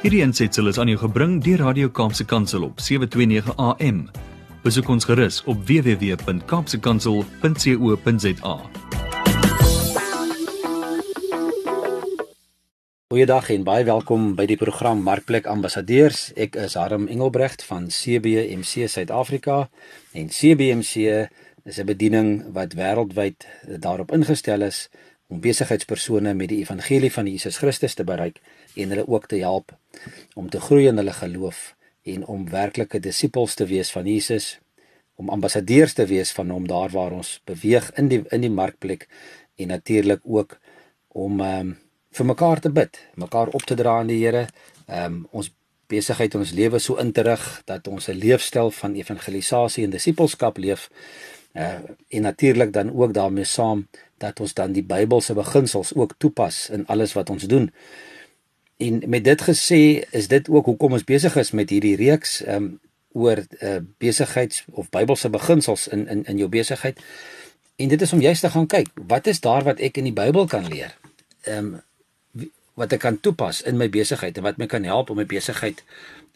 Hierdie aansetsel is aan jou gebring deur Radio Kaapse Kansel op 729 AM. Besoek ons gerus op www.kapsekansel.co.za. Goeiedag en baie welkom by die program Markplek Ambassadeurs. Ek is Harm Engelbrecht van CBMC Suid-Afrika en CBMC is 'n bediening wat wêreldwyd daarop ingestel is om besigheidspersone met die evangelie van Jesus Christus te bereik en hulle ook te help om te groei in hulle geloof en om werklike disippels te wees van Jesus, om ambassadeurs te wees van hom daar waar ons beweeg in die in die markplek en natuurlik ook om ehm um, vir mekaar te bid, mekaar op te dra aan die Here, ehm um, ons besigheid ons lewe so in te rig dat ons 'n leefstyl van evangelisasie en disippelskap leef uh, en natuurlik dan ook daarmee saam dat ons dan die Bybelse beginsels ook toepas in alles wat ons doen. En met dit gesê, is dit ook hoekom ons besig is met hierdie reeks um oor uh, besigheids of Bybelse beginsels in in in jou besigheid. En dit is om juist te gaan kyk, wat is daar wat ek in die Bybel kan leer? Um wat ek kan toepas in my besigheid en wat my kan help om my besigheid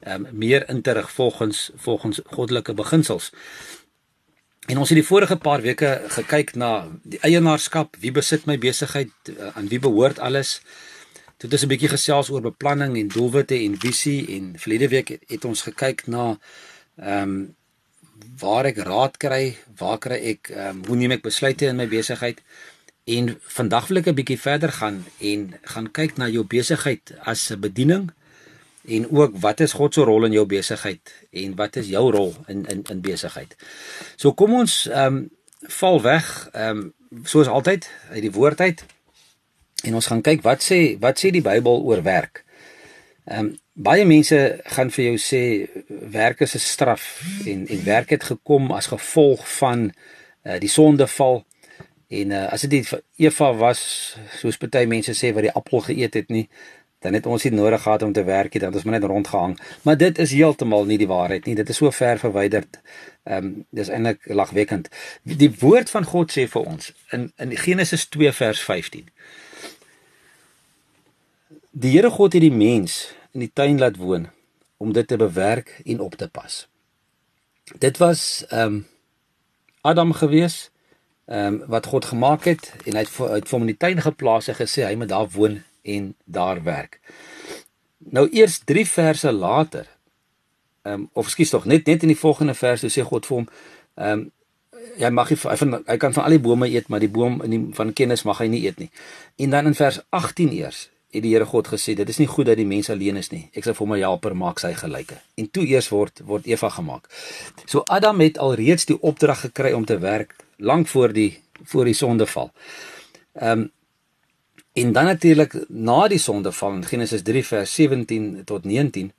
um meer in te rig volgens volgens goddelike beginsels. En ons het die vorige paar weke gekyk na die eienaarskap, wie besit my besigheid, eh, aan wie behoort alles. Toe het ons 'n bietjie gesels oor beplanning en doelwitte en visie en verlede week het ons gekyk na ehm um, waar ek raad kry, waar kry ek ehm um, hoe neem ek besluite in my besigheid? En vandag wil ek 'n bietjie verder gaan en gaan kyk na jou besigheid as 'n bediening en ook wat is God se rol in jou besigheid en wat is jou rol in in in besigheid. So kom ons ehm um, val weg ehm um, soos altyd uit die woord uit en ons gaan kyk wat sê wat sê die Bybel oor werk. Ehm um, baie mense gaan vir jou sê werk is 'n straf en en werk het gekom as gevolg van uh, die sondeval en uh, as dit Eva was soos party mense sê wat die appel geëet het nie dan het ons nie nodig gehad om te werk nie, dan ons maar net rondgehang. Maar dit is heeltemal nie die waarheid nie. Dit is so ver verwyderd. Ehm um, dis eintlik lagwekkend. Die woord van God sê vir ons in in Genesis 2 vers 15. Die Here God het die mens in die tuin laat woon om dit te bewerk en op te pas. Dit was ehm um, Adam gewees ehm um, wat God gemaak het en hy het vir, het hom in die tuin geplaas en gesê hy moet daar woon en daar werk. Nou eers 3 verse later, ehm um, of skuis tog net net in die volgende vers sê God vir hom, ehm um, jy mag hy van hy kan van al die bome eet, maar die boom in die van kennis mag hy nie eet nie. En dan in vers 18 eers het die Here God gesê, dit is nie goed dat die mens alleen is nie. Ek sal vir hom 'n helper maak sy gelyke. En toe eers word word Eva gemaak. So Adam het alreeds die opdrag gekry om te werk lank voor die voor die sondeval. Ehm um, En dan natuurlik na die sondeval in Genesis 3 vers 17 tot 19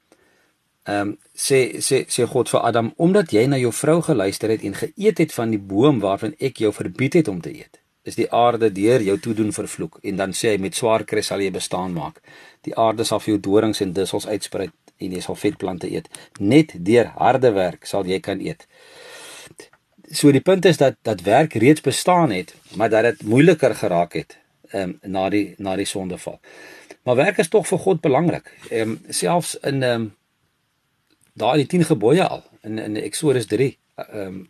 ehm um, sê sê sê God vir Adam omdat jy na jou vrou geluister het en geëet het van die boom waarvan ek jou verbied het om te eet is die aarde deur jou toedoen vervloek en dan sê hy met swaar kry sal jy bestaan maak die aarde sal vir jou dorings en dussels uitsprei en jy sal vetplante eet net deur harde werk sal jy kan eet so die punt is dat dat werk reeds bestaan het maar dat dit moeiliker geraak het ehm um, na die na die sondeval. Maar werk is tog vir God belangrik. Ehm um, selfs in ehm um, daar in die 10 gebooie al in in Eksodus 3 ehm um,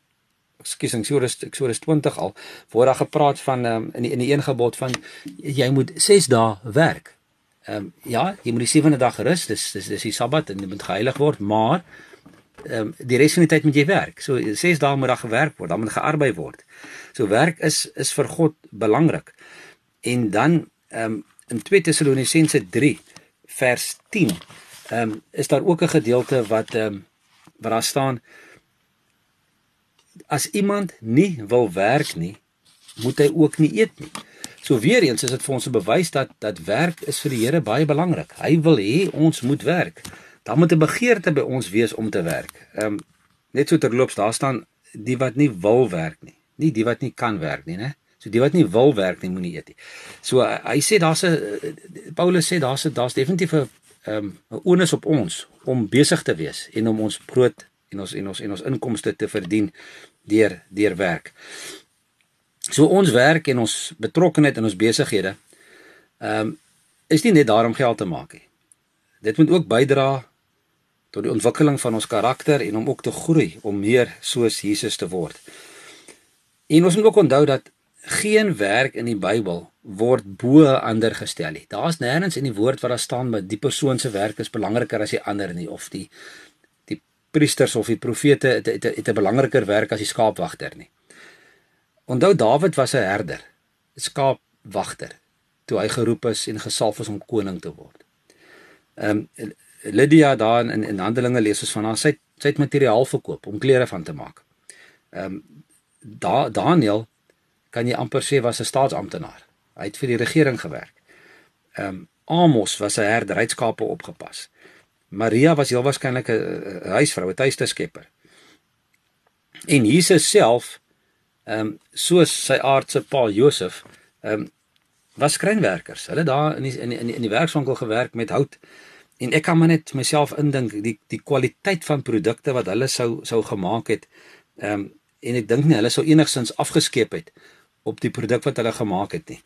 ekskuus in Eksodus Eksodus 20 al word daar gepraat van um, in die in die een gebod van jy moet 6 dae werk. Ehm um, ja, jy moet die sewende dag rus. Dis dis dis die Sabbat en dit moet geheilig word, maar ehm um, die res van die tyd moet jy werk. So 6 dae moet daar gewerk word, dan moet gearbei word. So werk is is vir God belangrik. En dan ehm um, in 2 Tessalonisense 3 vers 10 ehm um, is daar ook 'n gedeelte wat ehm um, wat daar staan as iemand nie wil werk nie, moet hy ook nie eet nie. So weer eens is dit vir ons 'n bewys dat dat werk is vir die Here baie belangrik. Hy wil hê ons moet werk. Daar moet 'n begeerte by ons wees om te werk. Ehm um, net so terloops, daar staan die wat nie wil werk nie, nie die wat nie kan werk nie, né? So die wat nie wil werk nie, moenie eet nie. So uh, hy sê daar's 'n Paulus sê daar's daar's definitief 'n ehm, 'n um, onus op ons om besig te wees en om ons brood en ons en ons en ons inkomste te verdien deur deur werk. So ons werk en ons betrokkeheid in ons besighede ehm um, is nie net daarom geld te maak nie. dit moet ook bydra tot die ontwikkeling van ons karakter en om ook te groei om meer soos Jesus te word. En ons moet ook onthou dat geen werk in die Bybel word bo ander gestel nie. Daar's nêrens in die woord wat daar staan dat die persoon se werk is belangriker as die ander nie of die priesters of die profete het, het, het, het 'n belangriker werk as die skaapwagter nie. Onthou Dawid was 'n herder, 'n skaapwagter toe hy geroep is en gesalf is om koning te word. Ehm um, Lydia daar in in Handelinge lees ons van haar sy sy het materiaal verkoop om klere van te maak. Ehm um, da Daniel kan jy amper sê was 'n staatsamptenaar. Hy het vir die regering gewerk. Ehm um, Amos was 'n herder, hy het skape opgepas. Maria was heel waarskynlik 'n huisvrou, 'n tuiste skepper. En Jesus self ehm um, soos sy aardse pa Josef ehm um, was skrynwerkers. Hulle daar in die, in die, in die werkswinkel gewerk met hout. En ek kan maar net myself indink die die kwaliteit van produkte wat hulle sou sou gemaak het. Ehm um, en ek dink nie hulle sou enigsins afgeskeep het op die produk wat hulle gemaak het nie.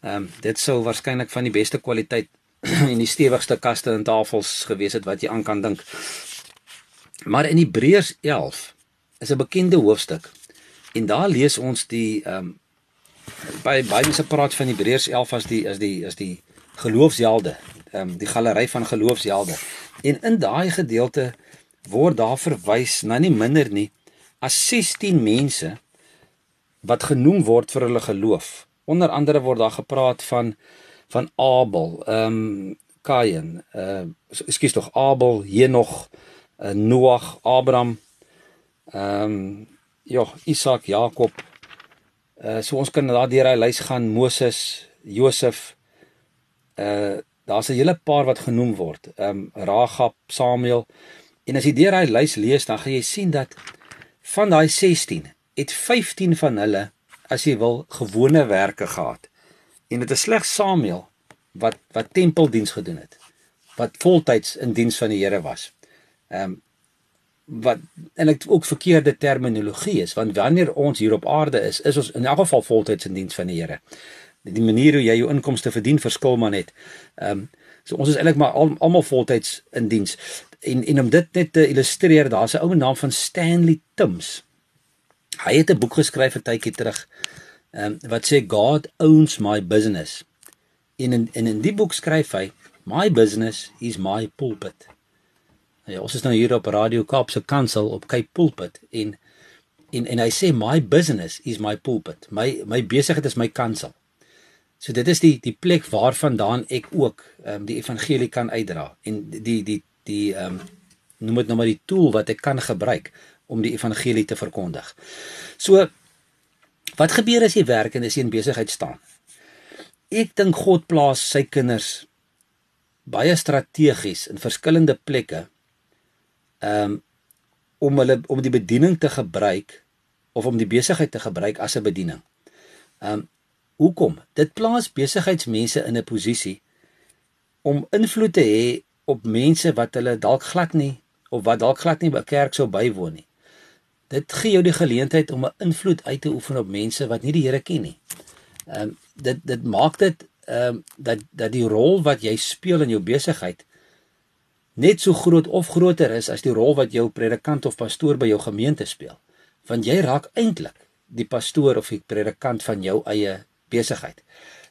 Ehm um, dit sou waarskynlik van die beste kwaliteit en die stewigste kaste en tafels gewees het wat jy aan kan dink. Maar in Hebreërs 11 is 'n bekende hoofstuk. En daar lees ons die ehm um, by baie mense praat van Hebreërs 11 as die as die as die geloofshelde, ehm um, die galery van geloofshelde. En in daai gedeelte word daar verwys na nie minder nie as 16 mense wat genoem word vir hulle geloof. Onder andere word daar gepraat van van Abel, ehm um, Kain, uh ekskuus tog Abel, Henog, uh, Noag, Abraham, ehm um, ja, Isak, Jakob. Uh so ons kan daar deur hy lys gaan Moses, Josef. Uh daar's 'n hele paar wat genoem word. Ehm um, Ragab, Samuel. En as jy deur hy lys lees, dan gaan jy sien dat van daai 16 het 15 van hulle as jy wil gewone werke gehad. En dit is slegs Samuel wat wat tempeldiens gedoen het. Wat voltyds in diens van die Here was. Ehm um, wat en ek ook verkeerde terminologie is want wanneer ons hier op aarde is, is ons in elk geval voltyds in diens van die Here. Die manier hoe jy jou inkomste verdien verskil maar net. Ehm um, so ons is eintlik maar al, almal voltyds in diens. En en om dit net te illustreer, daar's 'n ou naam van Stanley Timms Hy het 'n boek geskryf 'n tydjie terug um, wat sê God owns my business. En in in in die boek skryf hy my business is my pulpit. Ja, ons is nou hier op Radio Kaapse Kansel op Cape Pulpit en en en hy sê my business is my pulpit. My my besigheid is my kansel. So dit is die die plek waarvandaan ek ook um, die evangelie kan uitdra en die die die ehm um, noem dit nou maar die tool wat ek kan gebruik om die evangelie te verkondig. So wat gebeur as jy werk en as jy in besigheid staan? Ek dink God plaas sy kinders baie strategies in verskillende plekke um om hulle om die bediening te gebruik of om die besigheid te gebruik as 'n bediening. Um hoekom? Dit plaas besigheidsmense in 'n posisie om invloed te hê op mense wat hulle dalk glad nie of wat dalk glad nie by kerk sou bywoon nie dit gee jou die geleentheid om 'n invloed uit te oefen op mense wat nie die Here ken nie. Ehm um, dit dit maak dit ehm um, dat dat die rol wat jy speel in jou besigheid net so groot of groter is as die rol wat jou predikant of pastoor by jou gemeente speel. Want jy raak eintlik die pastoor of die predikant van jou eie besigheid.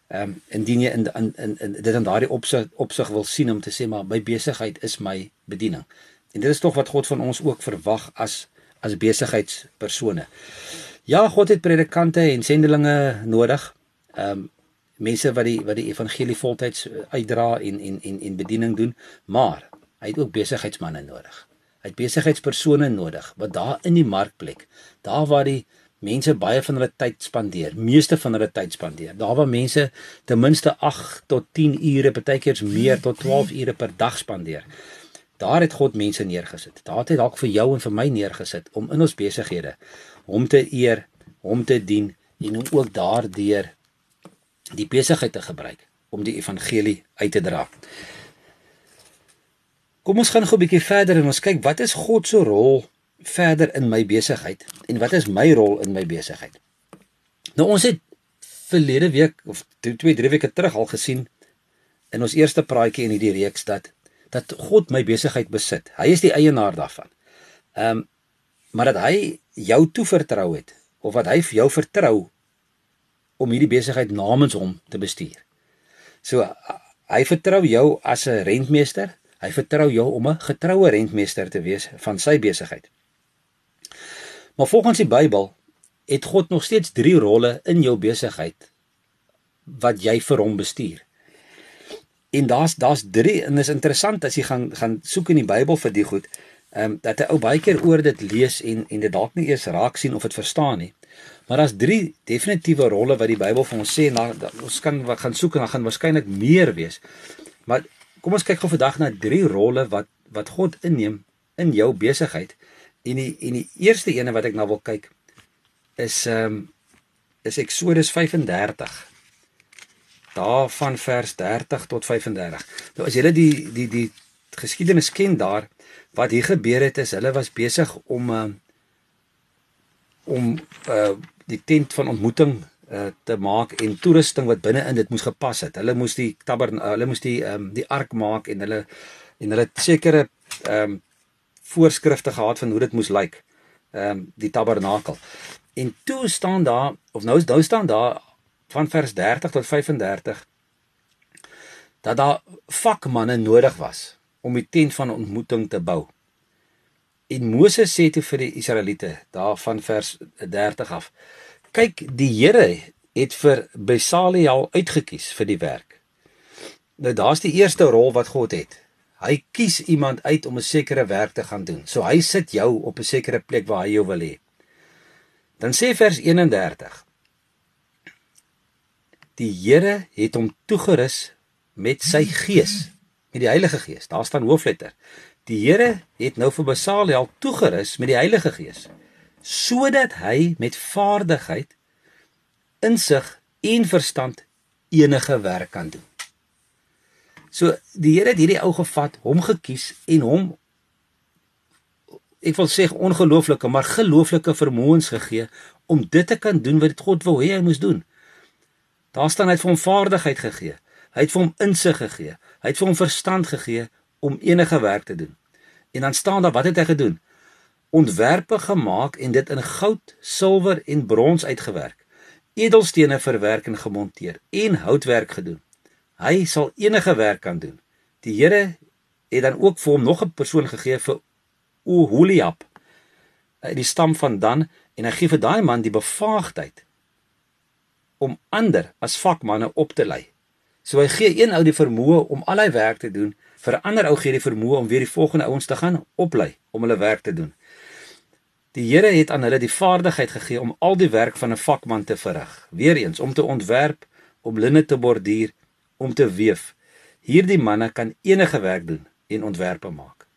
Ehm um, indien jy in in in, in dit in daardie opsig opsig wil sien om te sê maar my besigheid is my bediening. En dit is tog wat God van ons ook verwag as as besigheidspersone. Ja, God het predikante en sendelinge nodig. Ehm um, mense wat die wat die evangelie voltyds uitdra en en en en bediening doen, maar hy het ook besigheidsmense nodig. Hy het besigheidspersone nodig wat daar in die markplek, daar waar die mense baie van hulle tyd spandeer, meeste van hulle tyd spandeer. Daar waar mense ten minste 8 tot 10 ure, partykeers meer tot 12 ure per dag spandeer. Daar het God mense neergesit. Daar het hy dalk vir jou en vir my neergesit om in ons besighede hom te eer, hom te dien en om ook daardeur die besigheid te gebruik om die evangelie uit te dra. Kom ons gaan gou 'n bietjie verder en ons kyk wat is God se rol verder in my besigheid en wat is my rol in my besigheid. Nou ons het verlede week of 2 3 weke terug al gesien in ons eerste praatjie in hierdie reeks dat dat God my besigheid besit. Hy is die eienaar daarvan. Ehm um, maar dat hy jou toevertrou het of wat hy vir jou vertrou om hierdie besigheid namens hom te bestuur. So hy vertrou jou as 'n rentmeester. Hy vertrou jou om 'n getroue rentmeester te wees van sy besigheid. Maar volgens die Bybel het God nog steeds 3 rolle in jou besigheid wat jy vir hom bestuur. En daar's daar's 3 en dit is interessant as jy gaan gaan soek in die Bybel vir die goed ehm um, dat 'n ou baie keer oor dit lees en en dit dalk nie eers raak sien of dit verstaan nie. Maar daar's drie definitiewe rolle wat die Bybel vir ons sê en dan ons kan wat gaan soek en dan gaan waarskynlik meer wees. Maar kom ons kyk gou vandag na drie rolle wat wat God inneem in jou besigheid. En die en die eerste ene wat ek nou wil kyk is ehm um, is Eksodus 35 daarvan vers 30 tot 35. Nou as jy die die die geskiedenis ken daar, wat hier gebeur het is hulle was besig om uh, om uh, die tent van ontmoeting uh, te maak en toerusting wat binne in dit moes gepas het. Hulle moes die tabern uh, hulle moes die um, die ark maak en hulle en hulle sekere ehm um, voorskrifte gehad van hoe dit moes lyk. Ehm um, die tabernakel. En toe staan daar of nou nou staan daar van vers 30 tot 35 dat daar vakmanne nodig was om die tent van ontmoeting te bou. En Moses sê toe vir die Israeliete daarvan vers 30 af: "Kyk, die Here het vir Besaliel uitgekies vir die werk." Nou daar's die eerste rol wat God het. Hy kies iemand uit om 'n sekere werk te gaan doen. So hy sit jou op 'n sekere plek waar hy jou wil hê. Dan sê vers 31: Die Here het hom toegerus met sy gees met die Heilige Gees. Daar staan hoofletter. Die Here het nou vir Besaliel toegerus met die Heilige Gees sodat hy met vaardigheid, insig en verstand enige werk kan doen. So die Here het hierdie ou gevat, hom gekies en hom ek wil sê ongelooflike maar gelooflike vermoëns gegee om dit te kan doen wat God wou hê hy moes doen. Daar staan hy het vir hom vaardigheid gegee. Hy het vir hom insig gegee. Hy het vir hom verstand gegee om enige werk te doen. En dan staan daar wat het hy gedoen? Ontwerpe gemaak en dit in goud, silwer en brons uitgewerk. Edelstene verwerk en gemonteer en houtwerk gedoen. Hy sal enige werk kan doen. Die Here het dan ook vir hom nog 'n persoon gegee vir Oholiab uit die stam van Dan en hy gee vir daai man die bevaagdheid om ander as vakmanne op te lei. So hy gee een ou die vermoë om al hy werk te doen, vir 'n ander ou gee die vermoë om weer die volgende ouens te gaan oplei om hulle werk te doen. Die Here het aan hulle die vaardigheid gegee om al die werk van 'n vakman te verrig. Weereens om te ontwerp, om linne te borduur, om te weef. Hierdie manne kan enige werk doen en ontwerpe maak.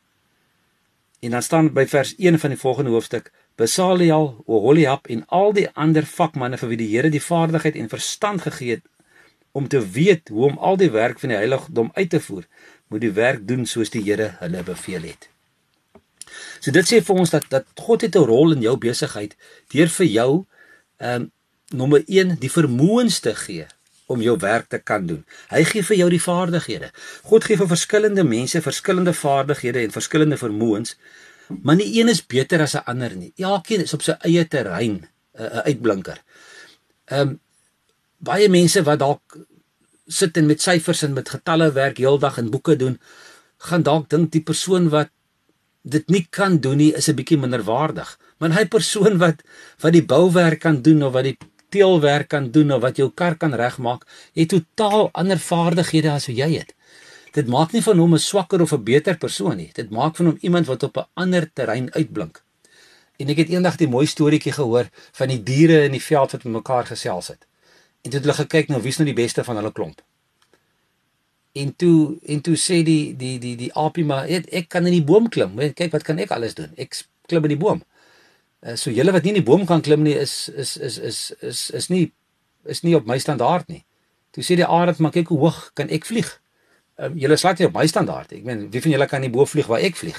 En dan staan by vers 1 van die volgende hoofstuk Besaliel, Oholiab en al die ander vakmanne vir wie die Here die vaardigheid en verstand gegee het om te weet hoe om al die werk van die heiligdom uit te voer, moet die werk doen soos die Here hulle beveel het. So dit sê vir ons dat dat God het 'n rol in jou besigheid deur vir jou ehm um, nommer 1 die vermoëns te gee om jou werk te kan doen. Hy gee vir jou die vaardighede. God gee vir verskillende mense verskillende vaardighede en verskillende vermoëns, maar nie een is beter as 'n ander nie. Elkeen is op sy eie terrein 'n uh, uitblinker. Ehm um, baie mense wat dalk sit en met syfers en met getalle werk heeldag en boeke doen, gaan dalk dink die persoon wat dit nie kan doen nie is 'n bietjie minderwaardig. Maar hy persoon wat wat die bouwerk kan doen of wat die teelwerk kan doen of wat jou kar kan regmaak, het totaal ander vaardighede as wat jy het. Dit maak nie van hom 'n swakker of 'n beter persoon nie. Dit maak van hom iemand wat op 'n ander terrein uitblink. En ek het eendag die mooi storieetjie gehoor van die diere in die veld wat met mekaar gesels het. En toe het hulle gekyk nou wie's nou die beste van hulle klomp. En toe en toe sê die die die die aapie maar ek, ek kan in die boom klim. Kyk wat kan ek alles doen? Ek klim in die boom. Uh, so julle wat nie in die boom kan klim nie is is is is is is nie is nie op my standaard nie. Toe sê die arend maar kyk hoe hoog kan ek vlieg? Um, julle slaat nie op my standaard. Ek meen wie van julle kan nie bo vlieg waar ek vlieg?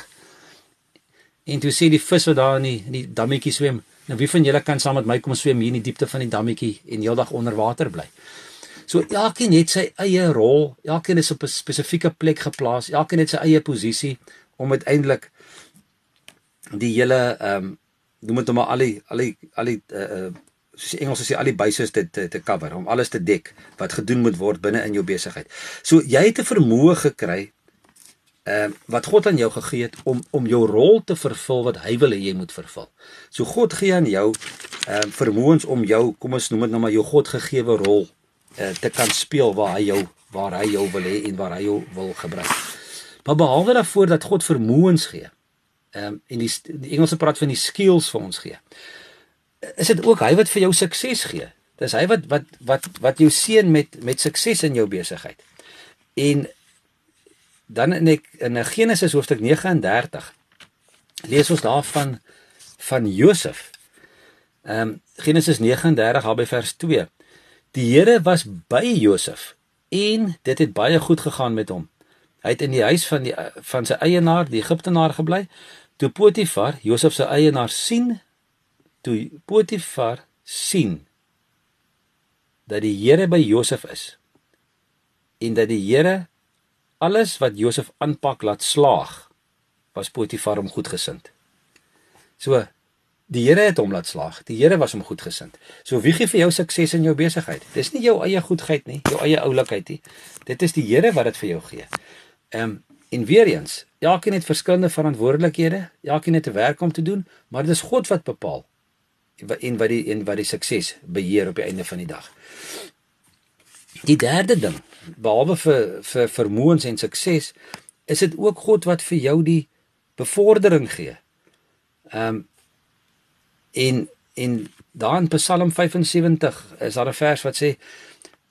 En toe sê die vis wat daar in die in die dammetjie swem, Nou wie van julle kan saam met my kom swem hier in die diepte van die dammetjie en heeldag onder water bly? So elkeen het sy eie rol, elkeen is op 'n spesifieke plek geplaas, elkeen het sy eie posisie om uiteindelik die hele ehm um, noem dit nou maar al die al die al die uh, soos die Engels sê al die bases te, te te cover om alles te dek wat gedoen moet word binne in jou besigheid. So jy het 'n vermoë gekry ehm uh, wat God aan jou gegee het om om jou rol te vervul wat hy wil hê jy moet vervul. So God gee aan jou ehm uh, vermoëns om jou, kom ons noem dit nou maar jou God gegeewe rol uh, te kan speel waar hy jou waar hy jou wil hê en waar hy jou wil gebruik. Maar behalwe daarvoor dat God vermoëns gee. Ehm um, en die, die Engelse praat van die skills vir ons gee. Is dit ook hy wat vir jou sukses gee? Dis hy wat wat wat wat jou seën met met sukses in jou besigheid. En dan in ek in Genesis hoofstuk 39 lees ons daarvan van Josef. Ehm um, Genesis 39 albei vers 2. Die Here was by Josef en dit het baie goed gegaan met hom. Hy het in die huis van die van sy eienaar, die Egiptenaar gebly. Toe Potifar, Josef se eienaar sien, toe Potifar sien dat die Here by Josef is en dat die Here alles wat Josef aanpak laat slaag, was Potifar hom goedgesind. So die Here het hom laat slaag. Die Here was hom goedgesind. So wie gee vir jou sukses in jou besigheid? Dis nie jou eie goedheid nie, jou eie oulikheid nie. Dit is die Here wat dit vir jou gee. Ehm um, en weer eens, elkeen het verskillende verantwoordelikhede, elkeen het 'n werk om te doen, maar dit is God wat bepaal en wat die en wat die sukses beheer op die einde van die dag. Die derde ding, behalwe vir vir vermoëns en sukses, is dit ook God wat vir jou die bevordering gee. Ehm um, en en daar in Psalm 75 is daar 'n vers wat sê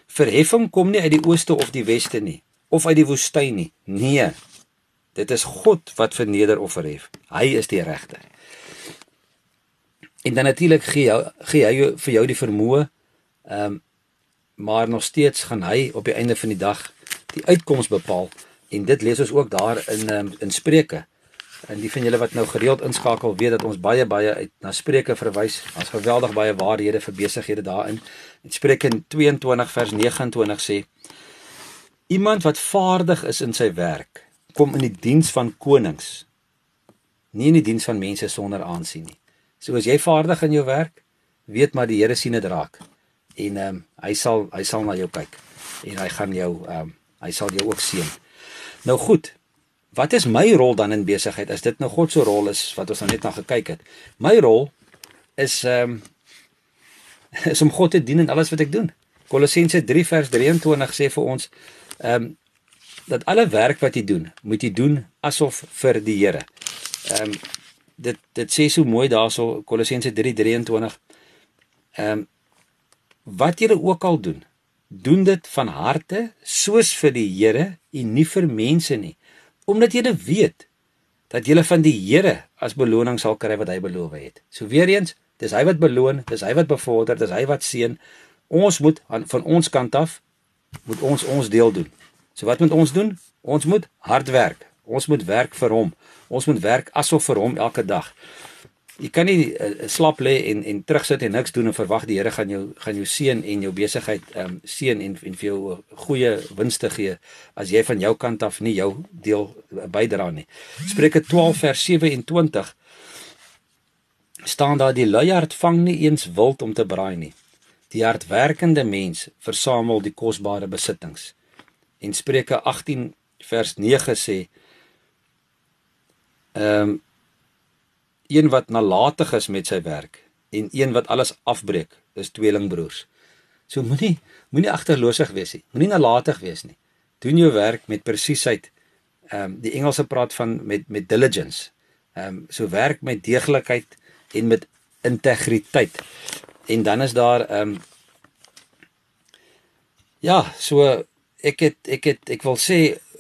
verheffing kom nie uit die ooste of die weste nie of uit die woestyn nie. Nee. Dit is God wat verneder of verhef. Hy is die regter. En dan natuurlik gee hy gee hy vir jou die vermoë ehm um, maar nog steeds gaan hy op die einde van die dag die uitkoms bepaal en dit lees ons ook daar in um, in Spreuke. En die van julle wat nou gereeld inskakel weet dat ons baie baie uit na Spreuke verwys. Ons geweldig baie waarhede vir besighede daarin. En Spreuke 22 vers 29 sê: Iemand wat vaardig is in sy werk, kom in die diens van konings, nie in die diens van mense sonder aansien nie. So as jy vaardig in jou werk, weet maar die Here sien dit raak en ehm um, hy sal hy sal na jou kyk en hy gaan jou ehm um, hy sal jou ook seën. Nou goed. Wat is my rol dan in besigheid? As dit nou God se rol is wat ons nou net na gekyk het. My rol is ehm um, is om God te dien in alles wat ek doen. Kolossense 3 vers 23 sê vir ons ehm um, dat alle werk wat jy doen, moet jy doen asof vir die Here. Ehm um, dit dit sê so mooi daarso Kolossense 3:23. Ehm um, wat julle ook al doen, doen dit van harte soos vir die Here en nie vir mense nie, omdat julle weet dat julle van die Here as beloning sal kry wat hy beloof het. So weer eens, dis hy wat beloon, dis hy wat bevorder, dis hy wat seën. Ons moet aan, van ons kant af moet ons ons deel doen. So wat moet ons doen? Ons moet hard werk. Ons moet werk vir hom. Ons moet werk asof vir hom elke dag jy kan nie uh, slap lê en en terugsit en niks doen en verwag die Here gaan jou gaan jou seën en jou besigheid ehm um, seën en en vir jou goeie winste gee as jy van jou kant af nie jou deel bydra nie. Spreuke 12 vers 27 staan daar die luiaard vang nie eens wild om te braai nie. Die hardwerkende mens versamel die kosbare besittings. En Spreuke 18 vers 9 sê ehm um, een wat nalatig is met sy werk en een wat alles afbreek, is tweelingbroers. So moenie moenie agterloosig wees nie. Moenie nalatig wees nie. Doen jou werk met presisheid. Ehm um, die Engelse praat van met met diligence. Ehm um, so werk met deeglikheid en met integriteit. En dan is daar ehm um, Ja, so ek het ek het ek wil sê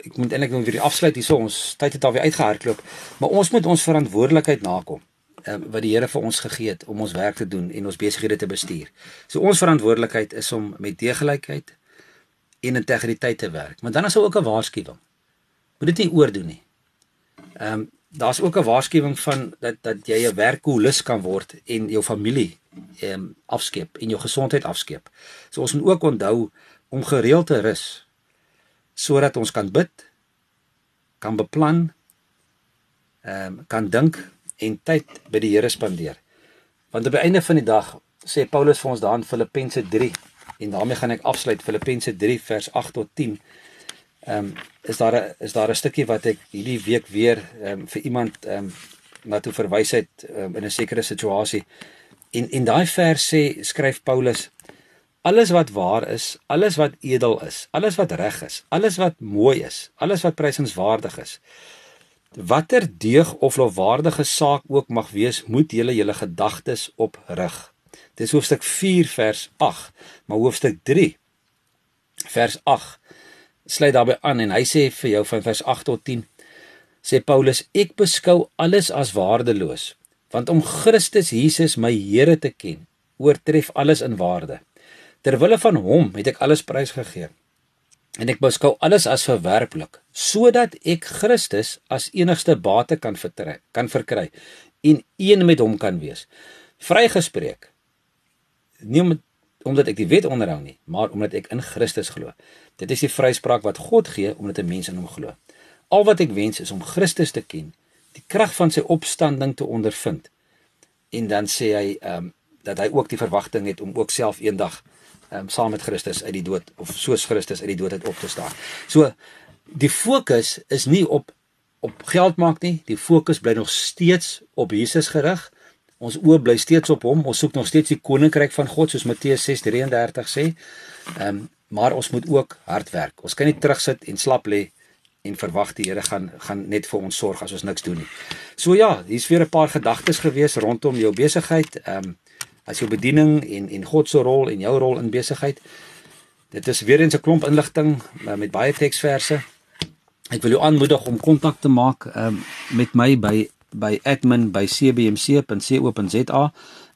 ek moet eintlik nou weer afsluit hierso ons tyd het al weer uitgehardloop maar ons moet ons verantwoordelikheid nakom um, wat die Here vir ons gegee het om ons werk te doen en ons besighede te bestuur. So ons verantwoordelikheid is om met deeglikheid en integriteit te werk. Maar dan is daar ook 'n waarskuwing. Moet dit nie oordoen nie. Ehm um, daar's ook 'n waarskuwing van dat dat jy 'n werkholus kan word en jou familie ehm um, afskeep en jou gesondheid afskeep. So ons moet ook onthou om gereeld te rus sodat ons kan bid, kan beplan, ehm um, kan dink en tyd by die Here spandeer. Want op die einde van die dag sê Paulus vir ons daar in Filippense 3 en daarmee gaan ek afsluit Filippense 3 vers 8 tot 10. Ehm um, is daar 'n is daar 'n stukkie wat ek hierdie week weer ehm um, vir iemand ehm um, na toe verwys het um, in 'n sekere situasie. En en daai vers sê skryf Paulus alles wat waar is, alles wat edel is, alles wat reg is, alles wat mooi is, alles wat prysenswaardig is. Watter deeg of lofwaardige saak ook mag wees, moet julle julle gedagtes op rig. Dis hoofstuk 4 vers 8, maar hoofstuk 3 vers 8 sluit daarbey aan en hy sê vir jou van vers 8 tot 10 sê Paulus ek beskou alles as waardeloos want om Christus Jesus my Here te ken oortref alles in waarde terwille van hom het ek alles prysgegee en ek beskou alles as verwerplik sodat ek Christus as enigste bate kan vertrek kan verkry en een met hom kan wees vrygespreek nie om omdat ek die wet onderhou nie maar omdat ek in Christus glo Dit is die vryspraak wat God gee omdat 'n mens in hom glo. Al wat ek wens is om Christus te ken, die krag van sy opstanding te ondervind. En dan sê hy ehm um, dat hy ook die verwagting het om ook self eendag um, saam met Christus uit die dood of soos Christus uit die dood uit op te staan. So die fokus is nie op op geld maak nie, die fokus bly nog steeds op Jesus gerig. Ons oë bly steeds op hom. Ons soek nog steeds die koninkryk van God soos Matteus 6:33 sê. Ehm um, maar ons moet ook hard werk. Ons kan nie terugsit en slap lê en verwag die Here gaan gaan net vir ons sorg as ons niks doen nie. So ja, hier's weer 'n paar gedagtes gewees rondom jou besigheid, ehm um, as jou bediening en en God se rol en jou rol in besigheid. Dit is weer eens 'n klomp inligting uh, met baie teksverse. Ek wil jou aanmoedig om kontak te maak um, met my by by admin@cbmc.co.za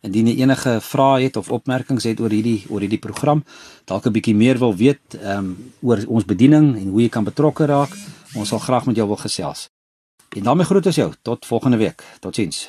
Indien jy enige vrae het of opmerkings het oor hierdie oor hierdie program, dalk 'n bietjie meer wil weet ehm um, oor ons bediening en hoe jy kan betrokke raak, ons sal graag met jou wil gesels. En daarmee groet ons jou tot volgende week. Totsiens.